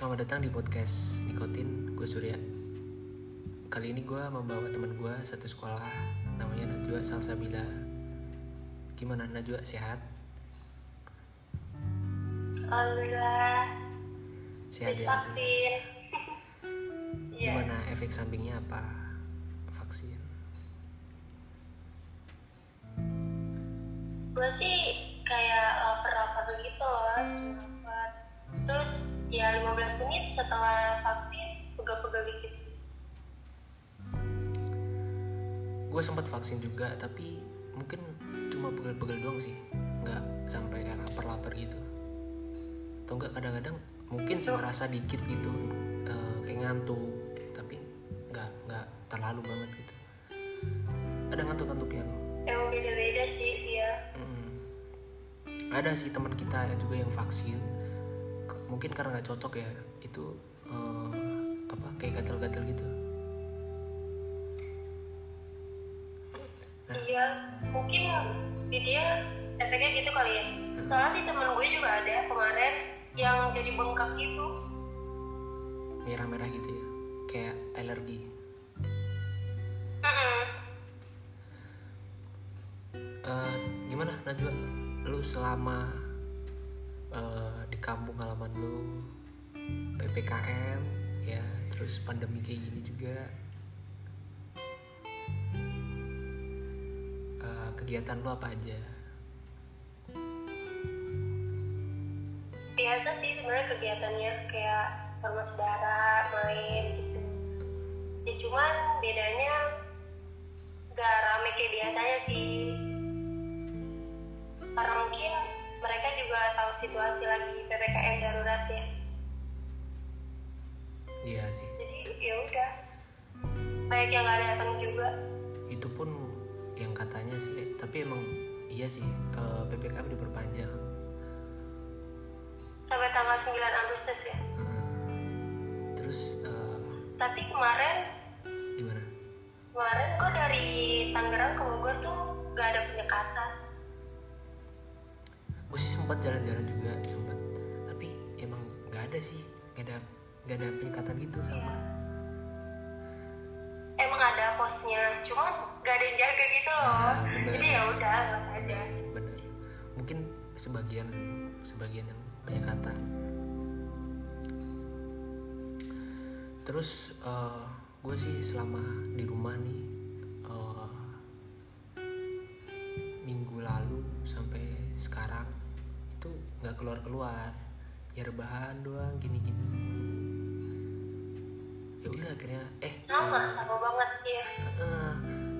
Selamat datang di podcast Nikotin, gue Surya Kali ini gue membawa teman gue satu sekolah Namanya Najwa Salsabila Gimana Najwa, sehat? Alhamdulillah Sehat habis ya? vaksin. Iya. Gimana efek sampingnya apa? Vaksin Gue sih Gue sempat vaksin juga, tapi mungkin cuma pegel-pegel doang sih Nggak sampai kayak lapar-lapar gitu Atau enggak kadang-kadang mungkin sih ngerasa dikit gitu eh, Kayak ngantuk Tapi nggak, nggak terlalu banget gitu Ada ngantuk-ngantuknya loh Emang beda-beda sih dia. Mm. Ada sih teman kita yang juga yang vaksin, mungkin karena nggak cocok ya, itu eh, apa kayak gatal-gatal gitu. Iya, mungkin di dia efeknya gitu kali ya. Soalnya di temen gue juga ada kemarin yang jadi bengkak gitu. Merah-merah gitu ya, kayak alergi. Mm-mm. Eh, gimana Najwa? Lu selama eh, di kampung halaman lu ppkm ya, terus pandemi kayak gini juga. Kegiatan lu apa aja? biasa sih sebenarnya kegiatannya kayak sama saudara main gitu ya cuman bedanya gak rame kayak biasanya sih karena mungkin mereka juga tahu situasi lagi ppkm darurat ya Iya sih. jadi ya udah banyak yang gak datang juga itu pun yang katanya sih eh, tapi emang iya sih eh, ppkm diperpanjang. Sampai tanggal 9 Agustus ya? Heeh. terus eh, tapi kemarin gimana? kemarin kok dari Tangerang ke Bogor tuh gak ada penyekatan. Gue sih sempat jalan-jalan juga sempat. Tapi emang nggak ada sih nggak ada nggak ada penyekatan gitu sama cuman gak ada yang jaga gitu loh. Ah, bener. jadi ya udah aja. Bener mungkin sebagian sebagian yang penyekatan terus gue sih selama di rumah nih eh, minggu lalu sampai sekarang itu nggak keluar keluar ya rebahan doang gini gini ya udah akhirnya eh sama sama banget ya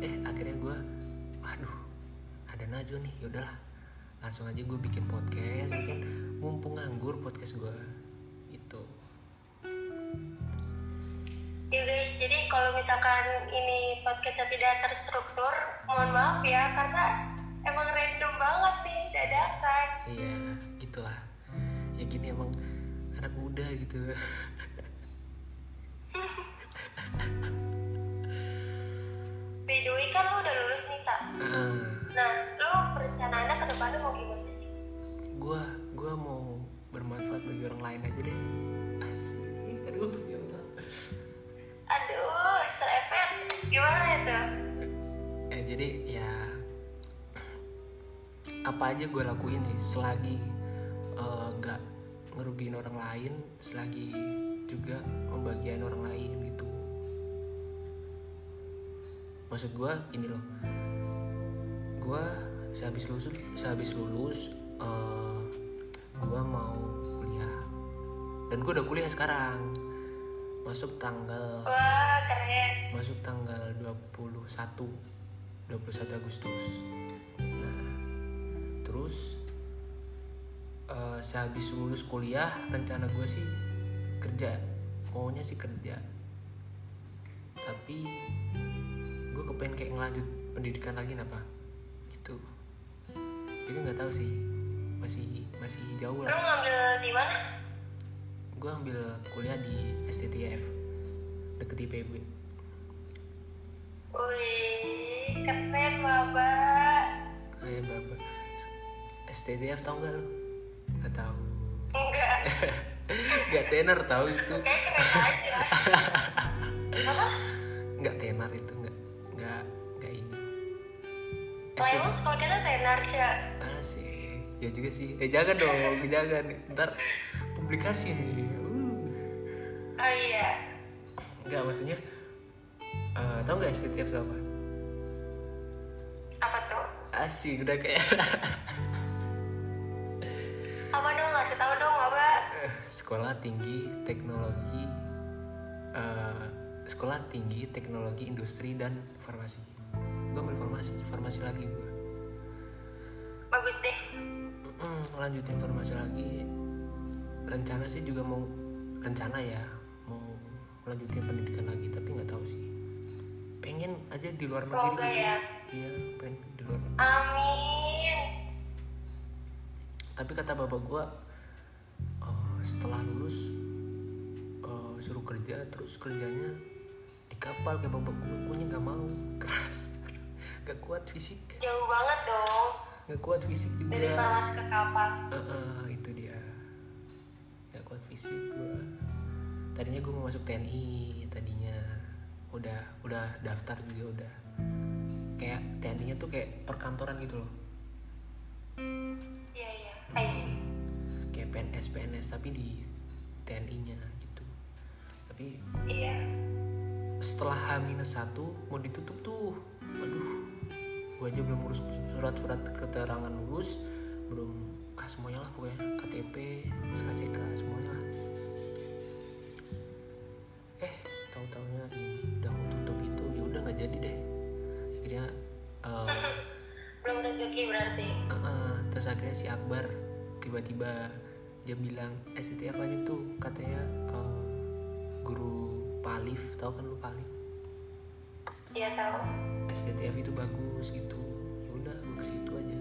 eh, akhirnya gue aduh ada Najwa nih yaudahlah langsung aja gue bikin podcast kan mumpung nganggur podcast gue itu ya guys. Jadi kalau misalkan ini podcastnya tidak terstruktur mohon maaf ya karena emang random banget nih dadakan. Iya gitulah. Ya gini emang anak muda gitu way kan lu udah lulus nih tak Ah, nah lu perencanaannya ke depannya mau gimana sih? Gue gue mau bermanfaat bagi orang lain aja deh. Asik. Aduh ya Allah. Aduh. Effect gimana itu eh jadi ya apa aja gue lakuin nih selagi eh, nggak ngerugiin orang lain selagi juga membagian orang lain maksud gue ini loh. Gue sehabis lulus sehabis lulus eh, gue mau kuliah. Dan gue udah kuliah sekarang. Masuk tanggal wah keren. Masuk tanggal 21 21 Agustus. Nah terus eh, sehabis lulus kuliah rencana gue sih kerja. Maunya sih kerja. Tapi gue kepengen kayak ngelanjut pendidikan lagi apa gitu. Jadi nggak tahu sih. Masih masih jauh lah. Ngambil di mana? Gue ambil kuliah di STTF deket IPB Wih, keren baba. Ayo baba STTF tau gak lu? Gak tau Enggak. nggak tenar tahu itu. Kayak keren aja. Apa? Nggak tenar itu emang sekolah kita tenar cak. Asik ya juga sih. Eh jangan dong jangan ntar publikasi nih. Uh. oh iya. Nggak maksudnya eh tau nggak STTF itu apa? Apa tuh? Asik udah kayak apa dong? Ngasih tahu dong apa. Eh, sekolah tinggi teknologi eh, sekolah tinggi teknologi industri dan farmasi gue ambil farmasi farmasi lagi gue bagus deh. Mm, lanjutin farmasi lagi. Rencana sih juga mau rencana ya mau lanjutin pendidikan lagi tapi nggak tahu sih. Pengen aja di luar negeri Semoga gitu ya. iya pengen di luar negeri. amin. Tapi kata bapak gua eh, setelah lulus eh, suruh kerja terus kerjanya di kapal kayak bapak gua. Gua nggak mau keras gak kuat fisik. Jauh banget dong. Gak kuat fisik dari juga farmasi ke kapal. Eh, eh, itu dia. Gak kuat fisik gue tadinya gue mau masuk TNI tadinya. Udah udah daftar juga udah. Kayak TNI nya tuh kayak perkantoran gitu loh. Iya iya. See. Kayak PNS PNS tapi di TNI nya gitu. Tapi iya. setelah H-1 mau ditutup tuh. Waduh gue aja belum ngurus surat-surat keterangan lulus. Belum ah semuanya lah pokoknya. KTP SKCK semuanya lah. Eh tahu taunya ini udah mau tutup itu ya udah nggak jadi deh. Akhirnya eh, belum rezeki berarti. Eh, eh, terus akhirnya si Akbar tiba-tiba dia bilang STTF aja tuh? Katanya eh, guru Palif. Tahu kan lu Palif? Iya tahu STTF itu bagus gitu. Ya udah gue ke situ aja.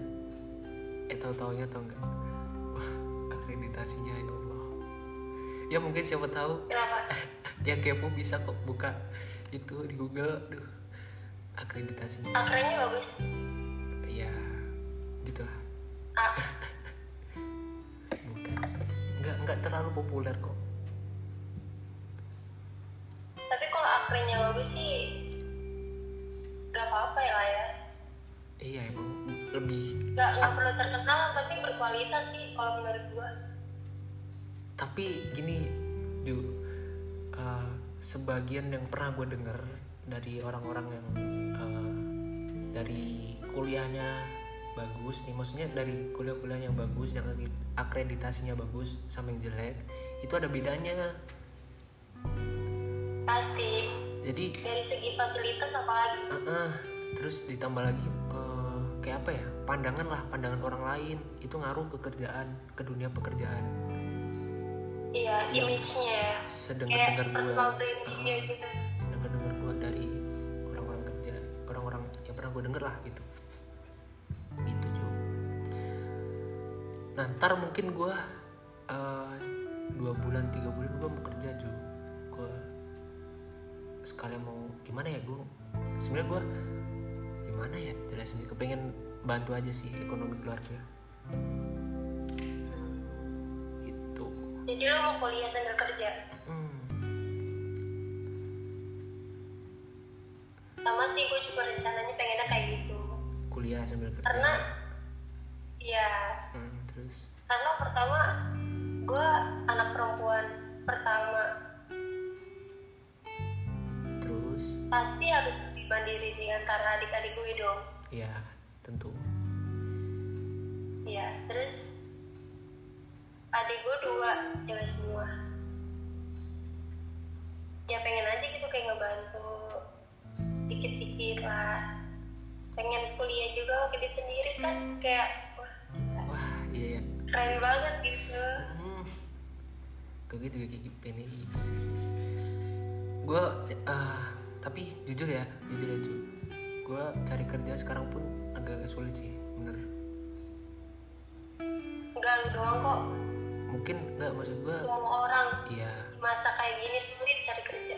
Eh tahu taunya tau nggak wah akreditasinya ya Allah. Ya mungkin siapa tahu. Yang kepo bisa kok buka itu di Google. Aduh akreditasinya. Akhirnya bagus? Ya gitulah. Ah, bukan nggak nggak terlalu populer kok. Tapi kalau akhirnya bagus sih iya emang lebih gak, nggak perlu terkenal tapi berkualitas sih kalau menurut gua. Tapi gini Ju uh, sebagian yang pernah gue denger dari orang-orang yang uh, dari kuliahnya bagus nih maksudnya dari kuliah-kuliah yang bagus yang akreditasinya bagus sama yang jelek itu ada bedanya. Pasti. Jadi dari segi fasilitas apalagi? Uh, uh, terus ditambah lagi kayak apa ya pandangan lah pandangan orang lain itu ngaruh ke kerjaan ke dunia pekerjaan. Iya Iya. image-nya. sedengar dengar gue personal branding-nya gitu. sedangkan dengar gue dari orang-orang kerja orang-orang yang pernah gue denger lah gitu. Gitu Jo. Nah ntar mungkin gue eh, dua bulan tiga bulan gue mau kerja Jo. Gue sekalian mau gimana ya gue sebenarnya gue gimana ya jelasin kepengen bantu aja sih ekonomi keluarga. Gitu. Jadi lo mau kuliah sambil kerja? Hmm. sama sih gue juga rencananya pengennya kayak gitu. Kuliah sambil kerja. Karena ya Hmm, terus? Karena pertama gue anak perempuan pertama. Terus? Pasti harus mandiri di antara adik-adik gue dong. Ya tentu. Ya terus adik gue dua cewek semua. Ya pengen aja gitu kayak ngebantu dikit-dikit lah. Pengen kuliah juga pakai duit sendiri kan kayak wah wah iya ya keren banget gitu. Hmm. gue gitu kayak gitu pengen itu sih. Gue ah tapi jujur ya jujur ya Ju gue cari kerja sekarang pun agak sulit sih bener. Enggak lu doang kok. Mungkin nggak maksud gue semua orang iya. masa kayak gini sulit cari kerja.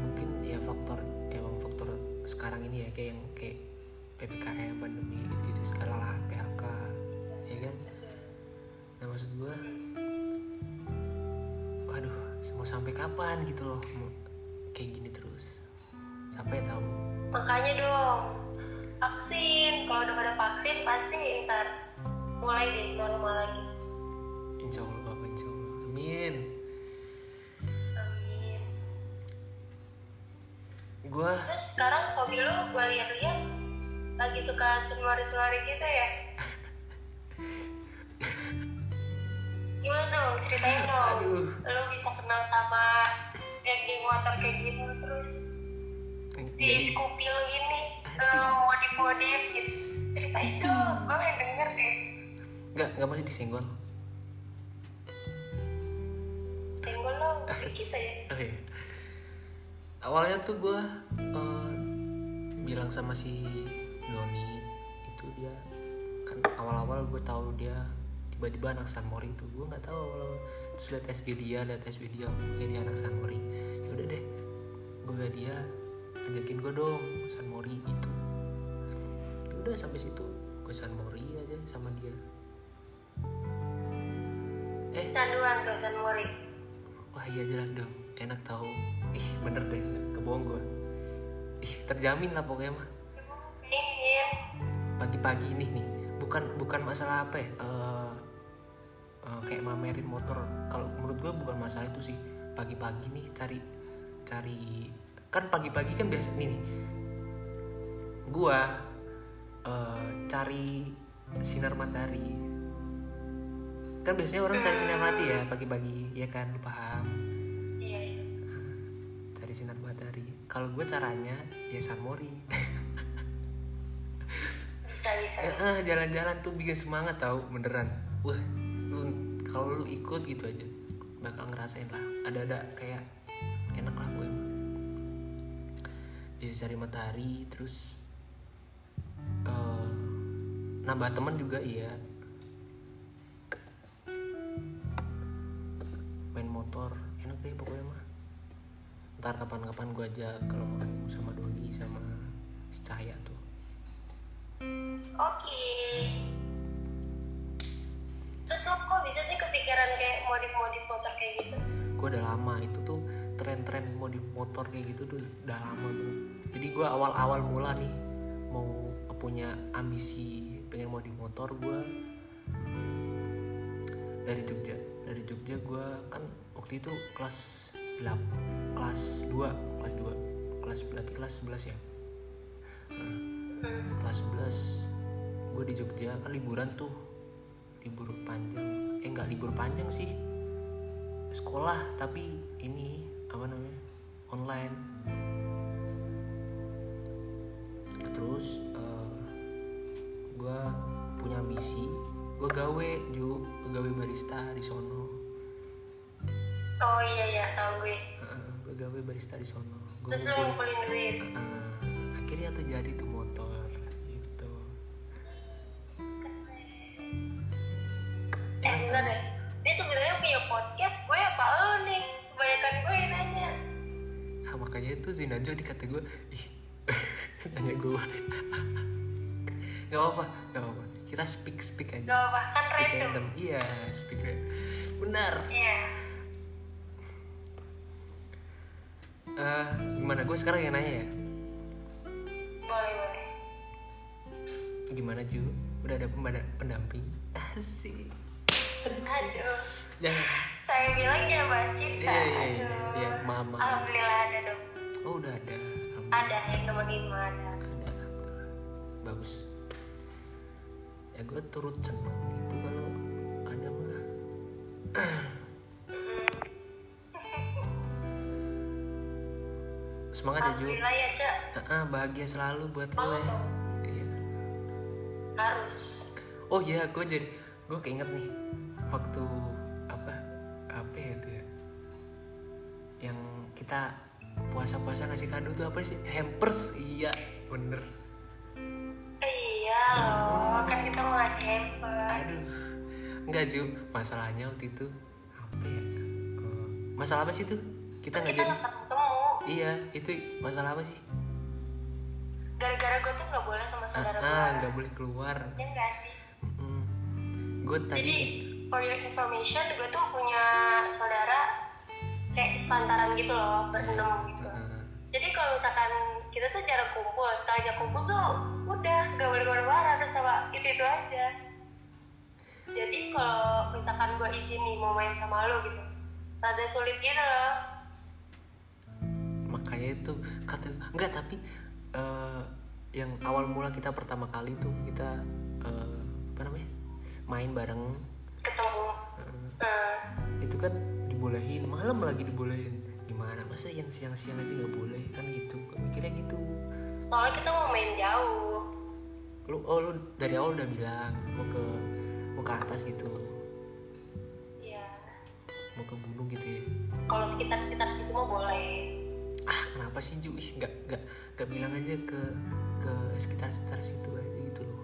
Mungkin ya faktor emang faktor sekarang ini ya kayak yang kayak ppkm pandemi gitu gitu sekarang lah phk ya kan? Nah maksud gue waduh mau sampai kapan gitu loh mau kayak gini terus sampai tahu? Makanya dong vaksin. Kalau udah pada vaksin pasti ntar mulai deh normal lagi. Insya Allah insya Allah. Amin. Amin. Gue terus sekarang hobi lu gue lihat-lihat lagi suka senori-senori gitu ya? Gimana dong? Ceritain dong. Aduh. lu bisa kenal sama geng-geng motor kayak gitu si jadi Scoopy lu ini Asik. lu modif-modif gitu. Dong gue yang denger deh. Nggak nggak masih disenggol tenggol lo dikit aja Oke. Awalnya tuh gue bilang sama si Doni itu dia kan awal-awal gue tahu dia tiba-tiba anak San Mori itu gue nggak tahu awal terus liat SG dia liat SG dia kayak dia anak San Mori ya udah deh gue liat dia ajakin gue dong San Mori itu Ya udah sampai situ gue San Mori aja sama dia eh canduan tuh San Mori Wah iya jelas dong, enak tahu. Ih bener deh, kebohong gue. Ih terjamin lah pokoknya mah. ingin Pagi-pagi ini nih, bukan bukan masalah apa ya? eh, eh, kayak mamerin motor. Kalau menurut gue bukan masalah itu sih. Pagi-pagi nih cari cari kan pagi-pagi kan biasa nih nih. Gua eh, cari sinar matahari. Kan biasanya orang cari sinar mati ya pagi-pagi, ya kan? Lu paham? iya iya cari sinar matahari kalau gue caranya ya San Mori bisa bisa Eh, eh, jalan-jalan tuh bikin semangat tau beneran wah lu kalau lu ikut gitu aja bakal ngerasain lah ada-ada kayak bisa cari matahari terus eh, nambah teman juga iya. Main motor enak deh pokoknya mah. Ntar kapan-kapan gue ajak kalau mau sama Doni sama si Cahaya tuh. Oke. Terus lo kok bisa sih kepikiran kayak modif-modif motor kayak gitu? Gue udah lama itu tuh tren-tren modif motor kayak gitu tuh udah lama tuh. Jadi gue awal-awal mula nih mau punya ambisi pengen modif motor gue dari Jogja. Dari Jogja gue kan waktu itu kelas 8 kelas 2 kelas 2 kelas berarti kelas 11 ya? Nah, kelas 11 gue di Jogja kan liburan tuh libur panjang. Eh nggak libur panjang sih sekolah tapi ini apa namanya? Online. Terus gue punya ambisi. Gue gawe ju. Gue gawe barista di sono. Oh iya iya. Tau gue. Gue gawe barista di sono. Gue terus lo ngumpulin duit. Akhirnya tuh jadi tuh motor gitu. Eh makanya itu si Najwa dikata gue ih nanya gue nggak apa nggak apa kita speak speak aja. Gak apa kan speak random. random. Iya speak random. Benar. Iya. Eh, gimana? Gue sekarang yang nanya ya? Boleh boleh. Gimana Ju? Udah ada pendamping? Asik. Aduh. Jangan saya bilang jangan bahas cinta Iya, iya, iya. Iya, mama. alhamdulillah oh udah ada. Ada yang nemenin mah ada. Bagus. Ya gue turut seneng gitu kalau ada mah. Semangat ya Ju. Ya cak. Ah, ah, bahagia selalu buat lo ya. Iya. harus. Oh iya gue jadi gue keinget nih waktu apa apa ya itu ya? Yang kita puasa-puasa ngasih kado tuh apa sih? Hampers? Iya bener. Iya loh kan kita mau ngasih hampers? Aduh enggak Ju. Masalahnya waktu itu apa ya? Eh, masalah apa sih tuh? Kita nggak jadi ketemu. Iya itu masalah apa sih? Gara-gara gue tuh nggak boleh sama ah saudara ah, gue nggak boleh keluar. Ya nggak sih? Gue jadi tadi for your information gue tuh punya saudara kayak sepantaran gitu loh berenam gitu. Heeh. jadi kalau misalkan kita tuh jarang kumpul sekali aja kumpul tuh udah gak boleh ke mana-mana terus sama itu itu aja. Jadi kalau misalkan gue izin nih mau main sama lo gitu rada sulit gitu loh. Makanya itu kata enggak tapi eh, yang awal mula kita pertama kali tuh kita eh, apa namanya main bareng. Ketemu. Eh, nah, itu kan dibolehin malam lagi dibolehin. Gimana? Masa yang siang-siang aja nggak boleh? Kan gitu mikirnya gitu. Soalnya kita mau main jauh. Lu oh lu dari awal udah bilang mau ke mau ke atas gitu. Ya mau ke gunung gitu ya? Kalau sekitar-sekitar situ mah boleh. Ah kenapa sih Ju? Ih, nggak nggak nggak bilang aja ke ke sekitar sekitar situ aja gitu loh.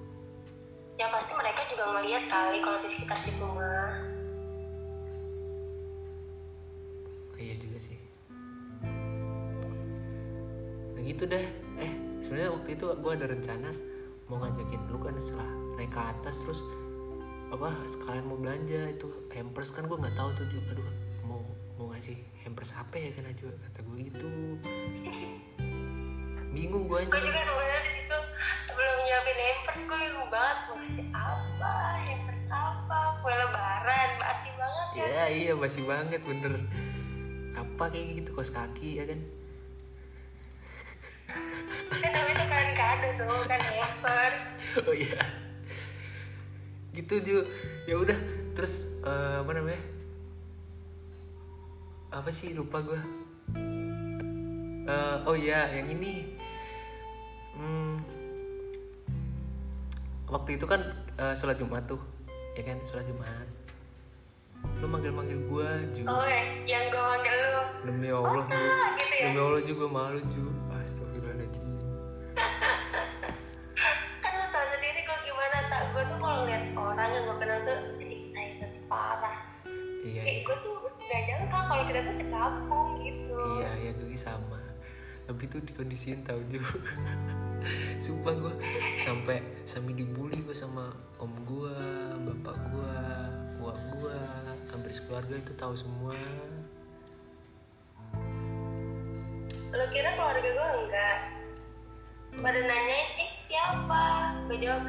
Ya pasti mereka juga ngeliat kali kalau di sekitar situ mah gitu deh. Eh sebenarnya waktu itu gue ada rencana mau ngajakin lu kan setelah naik ke atas terus apa sekalian mau belanja itu hampers kan gue nggak tahu tuh juga. Aduh mau mau ngasih hampers apa ya kan aja kata gue gitu. Bingung gue gue juga sebenarnya di situ belum nyiapin hampers gue bingung banget mau kasih apa hampers apa kue lebaran basi banget ya ya iya masih banget bener. Apa kayak gitu kos kaki ya kan kan namanya kan kado tuh kan hampers oh iya. Gitu Ju. Ya udah terus eh, apa namanya? Apa sih lupa gue Eh, oh iya yang ini. Hmm, waktu itu kan eh, sholat jumat tuh ya kan? Sholat jumat. Lu manggil manggil gue Ju. Oh ya yang gue manggil lu. Demi allah Ju. ah gitu ya? Demi allah juga malu Ju tuh sekampung gitu Iya, ya gue sama. Tapi itu dikondisiin tau juga. Sumpah gue sampai sampai dibully gue sama om gue, bapak gue, buah gue, hampir sekeluarga itu tahu semua. lo kira keluarga gue enggak pada nanyain eh siapa gue jawab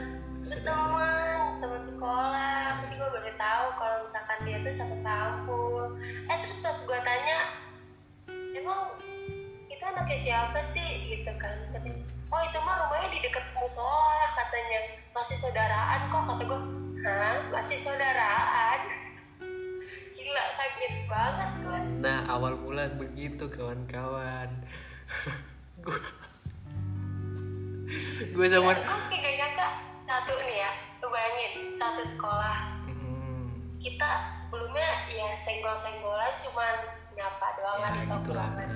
itu teman teman sekolah. Tapi gue baru tahu kalau misalkan dia tuh satu kampung eh terus pas gue tanya emang itu anaknya siapa sih? Gitu kan. Oh itu mah rumahnya di dekat musola katanya. Masih saudaraan kok kata gue hah? Masih saudaraan? Gila kaget banget gue Nah awal mula begitu kawan-kawan. gue gue sama kayak gak nyangka satu nih ya bayangin satu sekolah. Hmm, kita sebelumnya ya senggol-senggolan cuman nyapa doang ya atau pulangan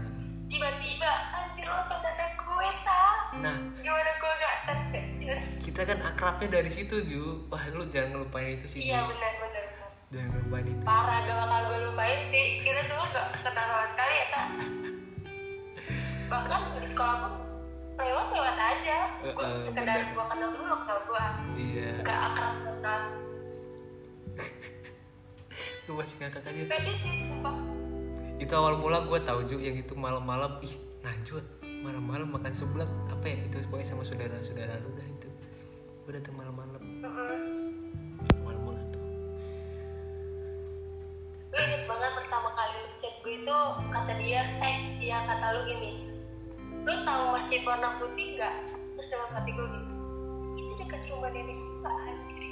tiba-tiba anjir lo saudara gue tak Nah. Gimana gue gak terkejut? Kita kan akrabnya dari situ Ju. Wah lu jangan ngelupain itu sih. Iya benar benar. Benar. Jangan ngelupain itu. parah gak bakal gue lupain sih. Kita dulu gak kenal sama sekali ya tak bahkan di sekolah pun lewat lewat aja. Gue Eh, eh, sekedar gue kenal dulu kenal gue Iya. gak akrab sama Gue masih ngakak aja. pede sih sumpah. Itu awal mula gue tahu juga yang itu malam-malam. Ih lanjut. Malam-malam makan seblak. Apa ya? Itu pokoknya sama saudara-saudara lu dah itu. Gue datang malam-malam. Heeh. awal mula tuh. Gue inget banget pertama kali chat gue itu kata dia eh dia kata lu gini lu tahu masjid warna putih nggak? Terus dalam hati gue gitu itu dekat rumah nenek gue anjir.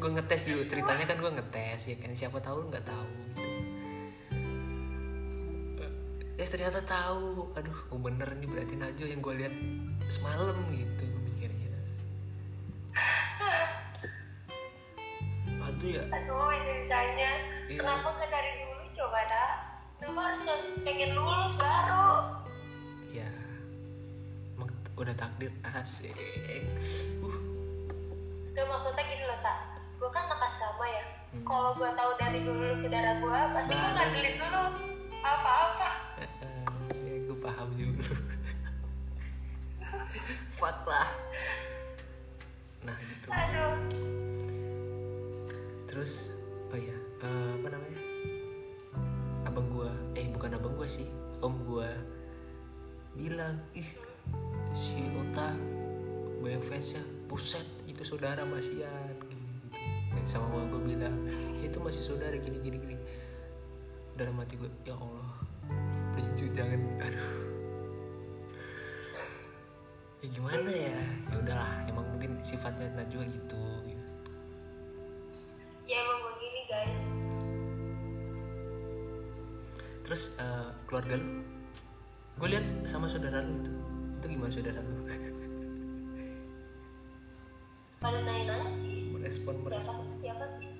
Gue ngetes dulu ceritanya kan gue ngetes ya kan? Siapa tahu lu nggak tahu gitu. Eh ternyata tahu. Aduh oh bener nih berarti Najwa yang gue lihat semalam gitu gue mikirnya. Aduh ya? Aduh ditanya Iya. kenapa nggak dari dulu coba dah kenapa harus pengen lulus baru? Ya udah takdir asik uh. Gak maksudnya gini loh tak gue kan anak asrama ya. Hmm. kalau gue tahu dari dulu lu saudara gue pasti gue Baru. ngandelin dulu. Apa-apa. Eh, eh, ya gue paham juga. Fuck lah. Nah gitu. Aduh. Terus oh ya eh, apa namanya abang gua. Eh bukan abang gua sih. Om gua bilang ih si Ota banyak fansnya buset itu saudara masian gitu, sama gua gua bilang "Ya, itu masih saudara gini gini gini. Dalam hati gue ya Allah please jangan. Aduh. Ya gimana ya? Ya udahlah emang mungkin sifatnya Najwa gitu, keluarga lu. Gue lihat sama saudara lu itu. Itu gimana saudara lu? Pada nanya-nanya sih. Merespon merespon. Siapa sih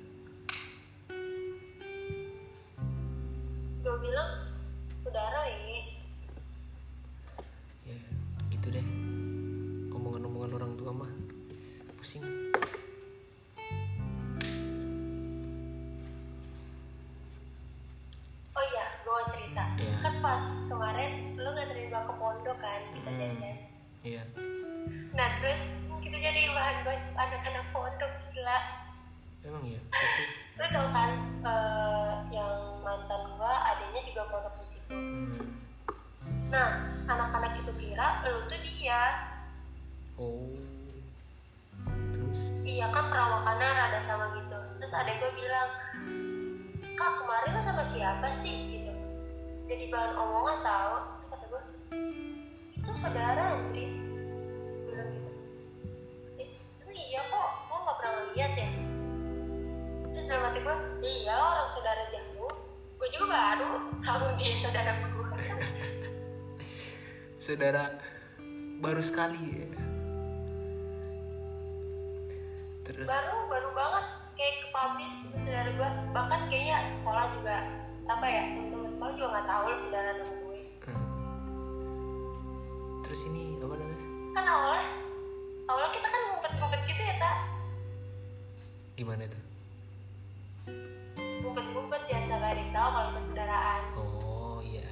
bahan omongan tau. Terus kata gue itu saudara Andri. Bilang gitu. "Eh, lu iya kok gua nggak pernah lihat ya. Terus dalam hati gue iya orang saudara jauh gue juga baru tahu dia saudara gue saudara baru sekali ya. Terus? Baru baru banget kayak ke publish gitu saudara gue bahkan kayaknya sekolah juga apa ya temen sekolah juga nggak tahu lu saudara sama gue hmm. terus ini apa namanya? Kan awalnya awalnya kita kan ngumpet-ngumpet gitu ya tak gimana tuh ngumpet-ngumpet ya sampai ada yang tahu kalau kita saudaraan oh iya.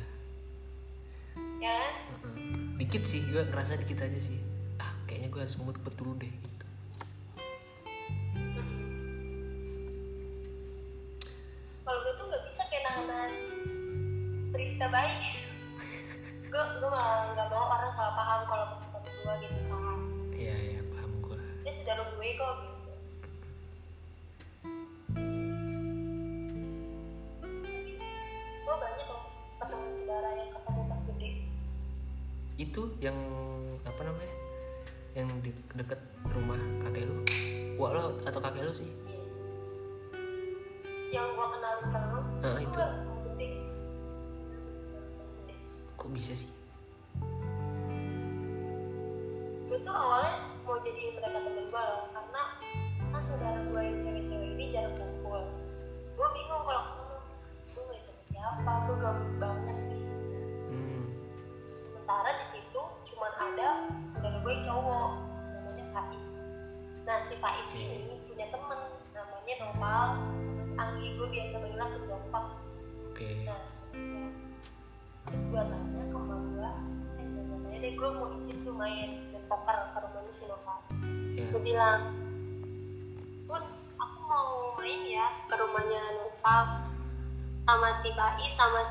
Ya kan? Heeh. dikit sih gue ngerasa dikit aja sih. Ah kayaknya gue harus ngumpet dulu deh nahan berita baik. Gue gue malah nggak mau orang salah paham kalau sesuatu gue gitu kan. Iya iya paham gue dia saudara gue kok gitu gue banyak loh ketemu saudara yang ketemu pas gede. Itu yang apa namanya yang di deket rumah kakek lu? Wah lo atau kakek lu sih? Yang gue kenal terus Ah, itu. kok bisa sih gue tuh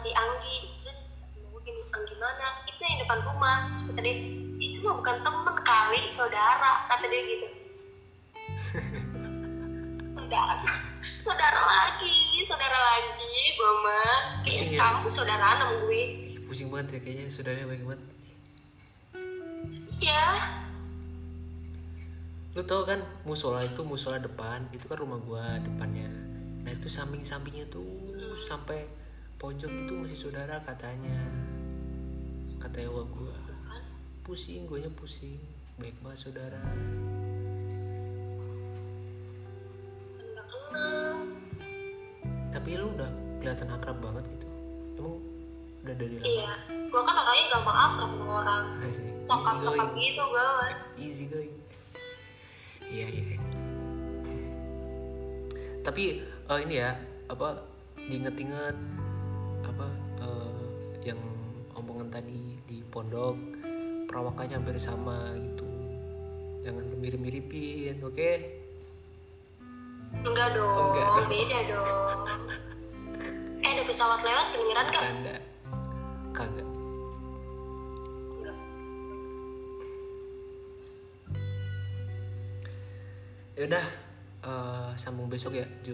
si Anggi. Terus gini Anggi mana? Itu yang depan rumah kata dia. Itu mah bukan temen kali saudara kata dia gitu. Saudara saudara lagi saudara lagi gue mah kayak ya? kamu saudaraan sama gue. Pusing banget ya kayaknya saudaranya baik banget. Iya. Lu tau kan musola itu musola depan itu kan rumah gua depannya. Nah itu samping sampingnya tuh sampai pojok itu masih saudara katanya. Kata ewa gua pusing guanya pusing. Baik banget saudara. Tapi lu udah kelihatan akrab banget gitu. Emang udah dari lama? Iya gue kan orangnya gampang akrab sama orang. Easy sokap-sokap going. gitu gue easy going. Iya iya. Tapi eh, ini ya apa diinget-inget yang omongan tadi di pondok perawakannya hampir sama gitu jangan mirip-miripin oke Enggak dong, Oh, enggak dong. beda dong. Eh, ada pesawat lewat kedengeran gak? canda kagak ya udah eh, sambung besok ya Ju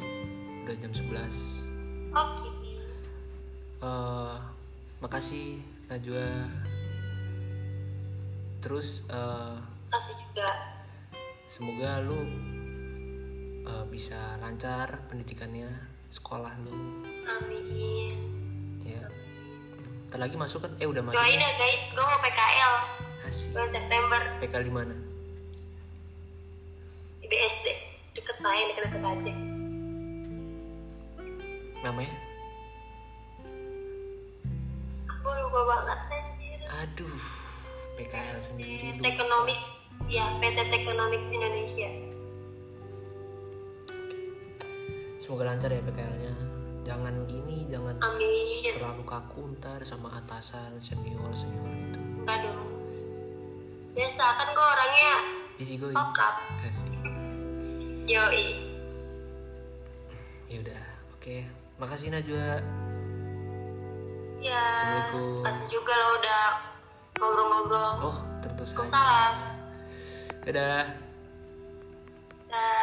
udah jam 11 Oke. Eh, makasih Najwa. Terus eh, Kasih juga. semoga lu eh, bisa lancar pendidikannya sekolah lu. Amin. ya. Ntar lagi masuk kan? Eh udah masuk. Doain ya guys, gue mau PKL asik. Bulan September. PK di mana? Di BSD. Deket main, deket-deket aja. namanya aduh PKL sendiri Tekonomics, ya PT Tekonomics Indonesia. semoga lancar ya PKL-nya jangan ini jangan Amin. terlalu kaku ntar sama atasan senior senior itu Enggak dong. Biasa kan gue orangnya easy going asik Yoi. ya udah oke makasih Najwa Ya. Assalamualaikum. Kasih juga lo udah ngobrol-ngobrol. oh tentu saja Waalaikumsalam. dadah Dah.